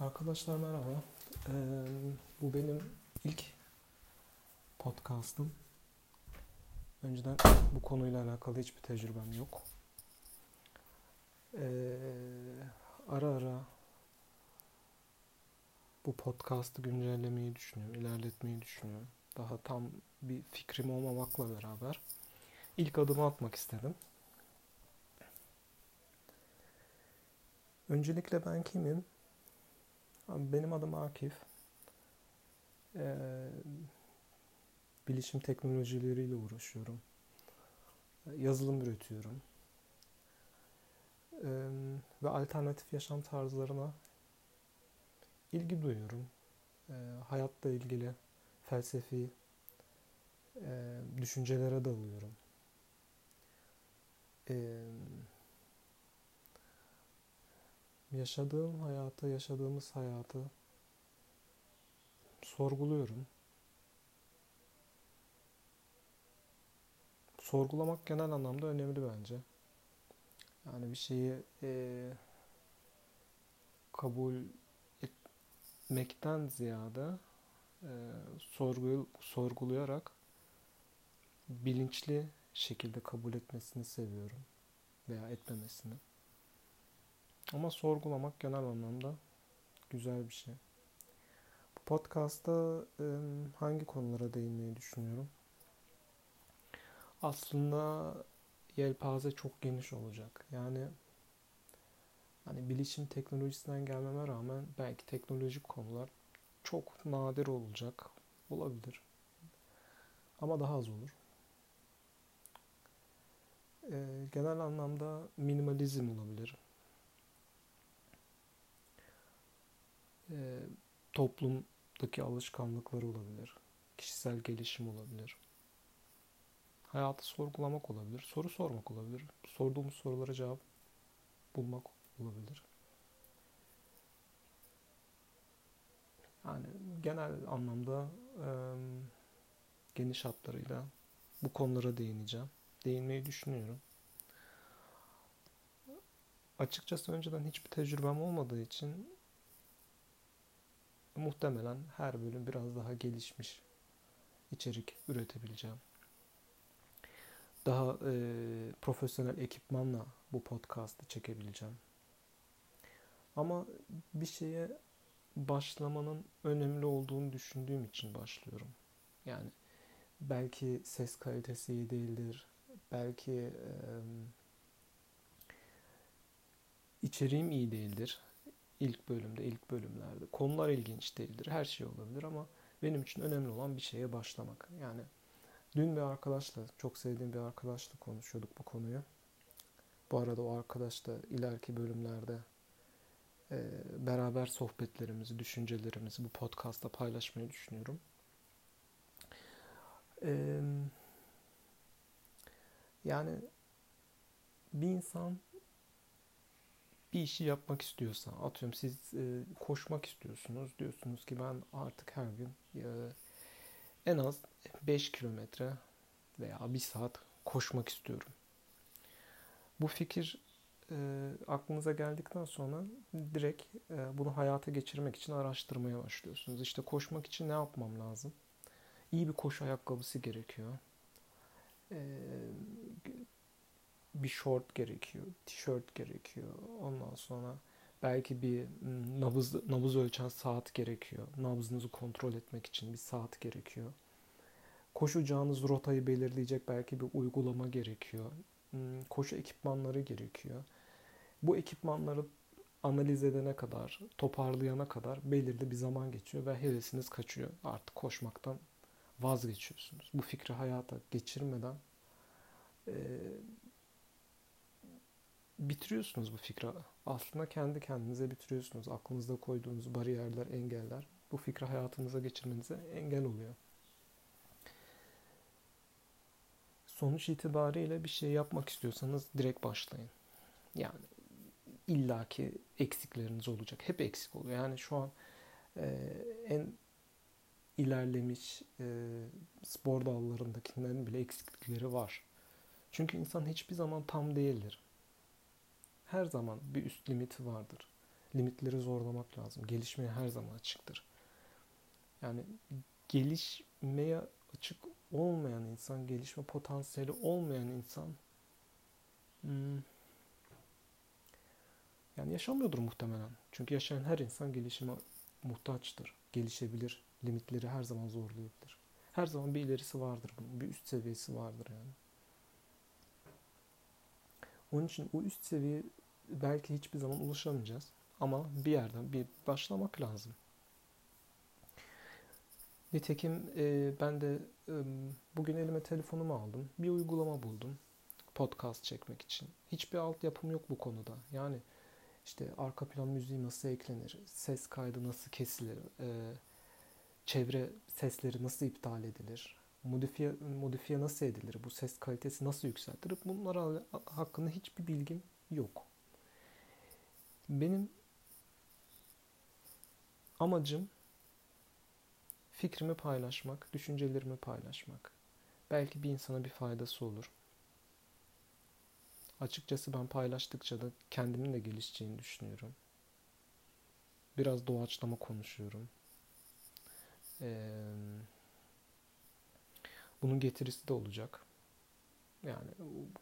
Arkadaşlar merhaba. Ee, bu benim ilk podcast'ım. Önceden bu konuyla alakalı hiçbir tecrübem yok. Ee, ara ara bu podcast'ı güncellemeyi düşünüyorum, ilerletmeyi düşünüyorum. Daha tam bir fikrim olmamakla beraber ilk adımı atmak istedim. Öncelikle ben kimim? Benim adım Akif. Ee, bilişim teknolojileriyle uğraşıyorum. Yazılım üretiyorum. Ee, ve alternatif yaşam tarzlarına ilgi duyuyorum. Ee, hayatla ilgili felsefi e, düşüncelere dalıyorum. Ee, yaşadığım hayatı, yaşadığımız hayatı sorguluyorum. Sorgulamak genel anlamda önemli bence. Yani bir şeyi e, kabul etmekten ziyade e, sorgu, sorgulayarak bilinçli şekilde kabul etmesini seviyorum veya etmemesini. Ama sorgulamak genel anlamda güzel bir şey. Bu podcast'ta hangi konulara değinmeyi düşünüyorum? Aslında yelpaze çok geniş olacak. Yani hani bilişim teknolojisinden gelmeme rağmen belki teknolojik konular çok nadir olacak. Olabilir. Ama daha az olur. genel anlamda minimalizm olabilir. E, toplumdaki alışkanlıkları olabilir. Kişisel gelişim olabilir. Hayatı sorgulamak olabilir. Soru sormak olabilir. Sorduğumuz sorulara cevap bulmak olabilir. Yani genel anlamda e, geniş hatlarıyla bu konulara değineceğim. Değinmeyi düşünüyorum. Açıkçası önceden hiçbir tecrübem olmadığı için muhtemelen her bölüm biraz daha gelişmiş içerik üretebileceğim. Daha e, profesyonel ekipmanla bu podcast'ı çekebileceğim. Ama bir şeye başlamanın önemli olduğunu düşündüğüm için başlıyorum. Yani belki ses kalitesi iyi değildir. Belki e, içeriğim iyi değildir ilk bölümde, ilk bölümlerde. Konular ilginç değildir, her şey olabilir ama benim için önemli olan bir şeye başlamak. Yani dün bir arkadaşla, çok sevdiğim bir arkadaşla konuşuyorduk bu konuyu. Bu arada o arkadaş da ileriki bölümlerde e, beraber sohbetlerimizi, düşüncelerimizi bu podcast'ta paylaşmayı düşünüyorum. E, yani bir insan bir işi yapmak istiyorsa, atıyorum siz e, koşmak istiyorsunuz. Diyorsunuz ki ben artık her gün e, en az 5 kilometre veya bir saat koşmak istiyorum. Bu fikir e, aklınıza geldikten sonra direkt e, bunu hayata geçirmek için araştırmaya başlıyorsunuz. İşte koşmak için ne yapmam lazım? İyi bir koşu ayakkabısı gerekiyor. E, bir short gerekiyor, tişört gerekiyor. Ondan sonra belki bir nabız nabız ölçen saat gerekiyor. Nabzınızı kontrol etmek için bir saat gerekiyor. Koşacağınız rotayı belirleyecek belki bir uygulama gerekiyor. Koşu ekipmanları gerekiyor. Bu ekipmanları analiz edene kadar, toparlayana kadar belirli bir zaman geçiyor ve hevesiniz kaçıyor. Artık koşmaktan vazgeçiyorsunuz. Bu fikri hayata geçirmeden bitiriyorsunuz bu fikri. Aslında kendi kendinize bitiriyorsunuz. Aklınızda koyduğunuz bariyerler, engeller bu fikri hayatınıza geçirmenize engel oluyor. Sonuç itibariyle bir şey yapmak istiyorsanız direkt başlayın. Yani illaki eksikleriniz olacak. Hep eksik oluyor. Yani şu an e, en ilerlemiş e, spor dallarındakilerin bile eksiklikleri var. Çünkü insan hiçbir zaman tam değildir her zaman bir üst limiti vardır. Limitleri zorlamak lazım. Gelişmeye her zaman açıktır. Yani gelişmeye açık olmayan insan, gelişme potansiyeli olmayan insan hmm, yani yaşamıyordur muhtemelen. Çünkü yaşayan her insan gelişime muhtaçtır. Gelişebilir. Limitleri her zaman zorlayabilir. Her zaman bir ilerisi vardır bunun. Bir üst seviyesi vardır yani. Onun için o üst seviye belki hiçbir zaman ulaşamayacağız. Ama bir yerden bir başlamak lazım. Nitekim e, ben de e, bugün elime telefonumu aldım. Bir uygulama buldum. Podcast çekmek için. Hiçbir altyapım yok bu konuda. Yani işte arka plan müziği nasıl eklenir, ses kaydı nasıl kesilir, e, çevre sesleri nasıl iptal edilir, modifiye, modifiye nasıl edilir, bu ses kalitesi nasıl yükseltilir bunlar hakkında hiçbir bilgim yok. Benim amacım fikrimi paylaşmak, düşüncelerimi paylaşmak. Belki bir insana bir faydası olur. Açıkçası ben paylaştıkça da kendimin de gelişeceğini düşünüyorum. Biraz doğaçlama konuşuyorum. Ee, bunun getirisi de olacak. Yani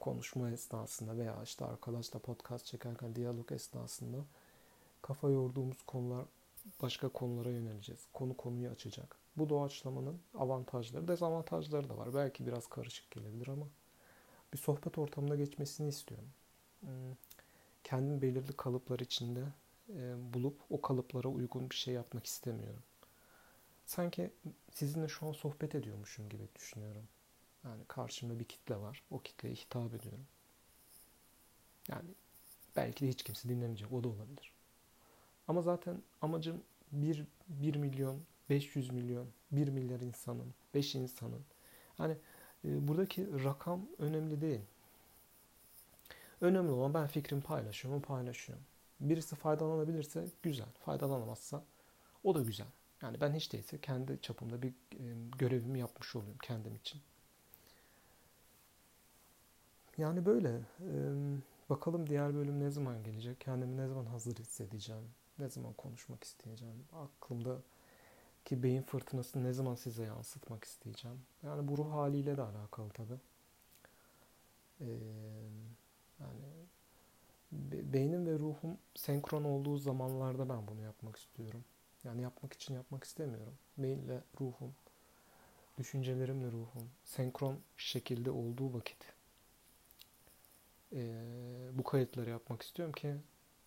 konuşma esnasında veya işte arkadaşla podcast çekerken diyalog esnasında kafa yorduğumuz konular başka konulara yöneleceğiz. Konu konuyu açacak. Bu doğaçlamanın avantajları, dezavantajları da var. Belki biraz karışık gelebilir ama bir sohbet ortamında geçmesini istiyorum. Hmm, kendim belirli kalıplar içinde e, bulup o kalıplara uygun bir şey yapmak istemiyorum. Sanki sizinle şu an sohbet ediyormuşum gibi düşünüyorum. Yani karşımda bir kitle var. O kitleye hitap ediyorum. Yani belki de hiç kimse dinlemeyecek. O da olabilir. Ama zaten amacım 1, 1 milyon, 500 milyon, 1 milyar insanın, 5 insanın. Hani e, buradaki rakam önemli değil. Önemli olan ben fikrimi paylaşıyorum, paylaşıyorum. Birisi faydalanabilirse güzel, faydalanamazsa o da güzel. Yani ben hiç değilse kendi çapımda bir görevimi yapmış oluyorum kendim için. Yani böyle. Bakalım diğer bölüm ne zaman gelecek? Kendimi ne zaman hazır hissedeceğim? Ne zaman konuşmak isteyeceğim? Aklımda ki beyin fırtınasını ne zaman size yansıtmak isteyeceğim? Yani bu ruh haliyle de alakalı tabi. Ee, yani beynim ve ruhum senkron olduğu zamanlarda ben bunu yapmak istiyorum. Yani yapmak için yapmak istemiyorum. Beyinle ruhum, düşüncelerimle ruhum senkron şekilde olduğu vakit e, bu kayıtları yapmak istiyorum ki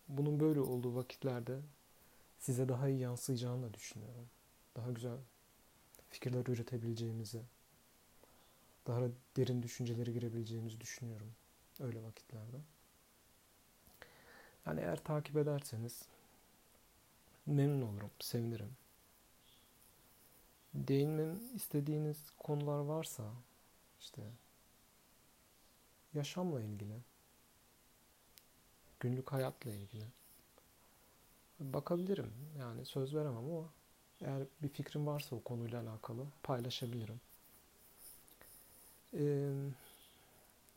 bunun böyle olduğu vakitlerde size daha iyi yansıyacağını da düşünüyorum. Daha güzel fikirler üretebileceğimizi, daha derin düşünceleri girebileceğimizi düşünüyorum öyle vakitlerde. Yani eğer takip ederseniz memnun olurum, sevinirim. Değinmem istediğiniz konular varsa işte yaşamla ilgili, günlük hayatla ilgili bakabilirim. Yani söz veremem ama eğer bir fikrim varsa o konuyla alakalı paylaşabilirim. Ee,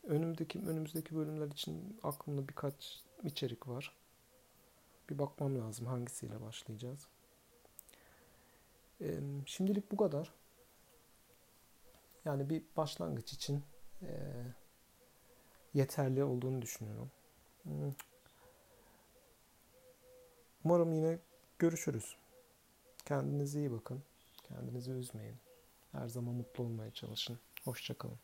önümdeki önümüzdeki bölümler için aklımda birkaç içerik var. Bir bakmam lazım hangisiyle başlayacağız. Şimdilik bu kadar. Yani bir başlangıç için yeterli olduğunu düşünüyorum. Hmm. Umarım yine görüşürüz. Kendinize iyi bakın. Kendinizi üzmeyin. Her zaman mutlu olmaya çalışın. Hoşçakalın.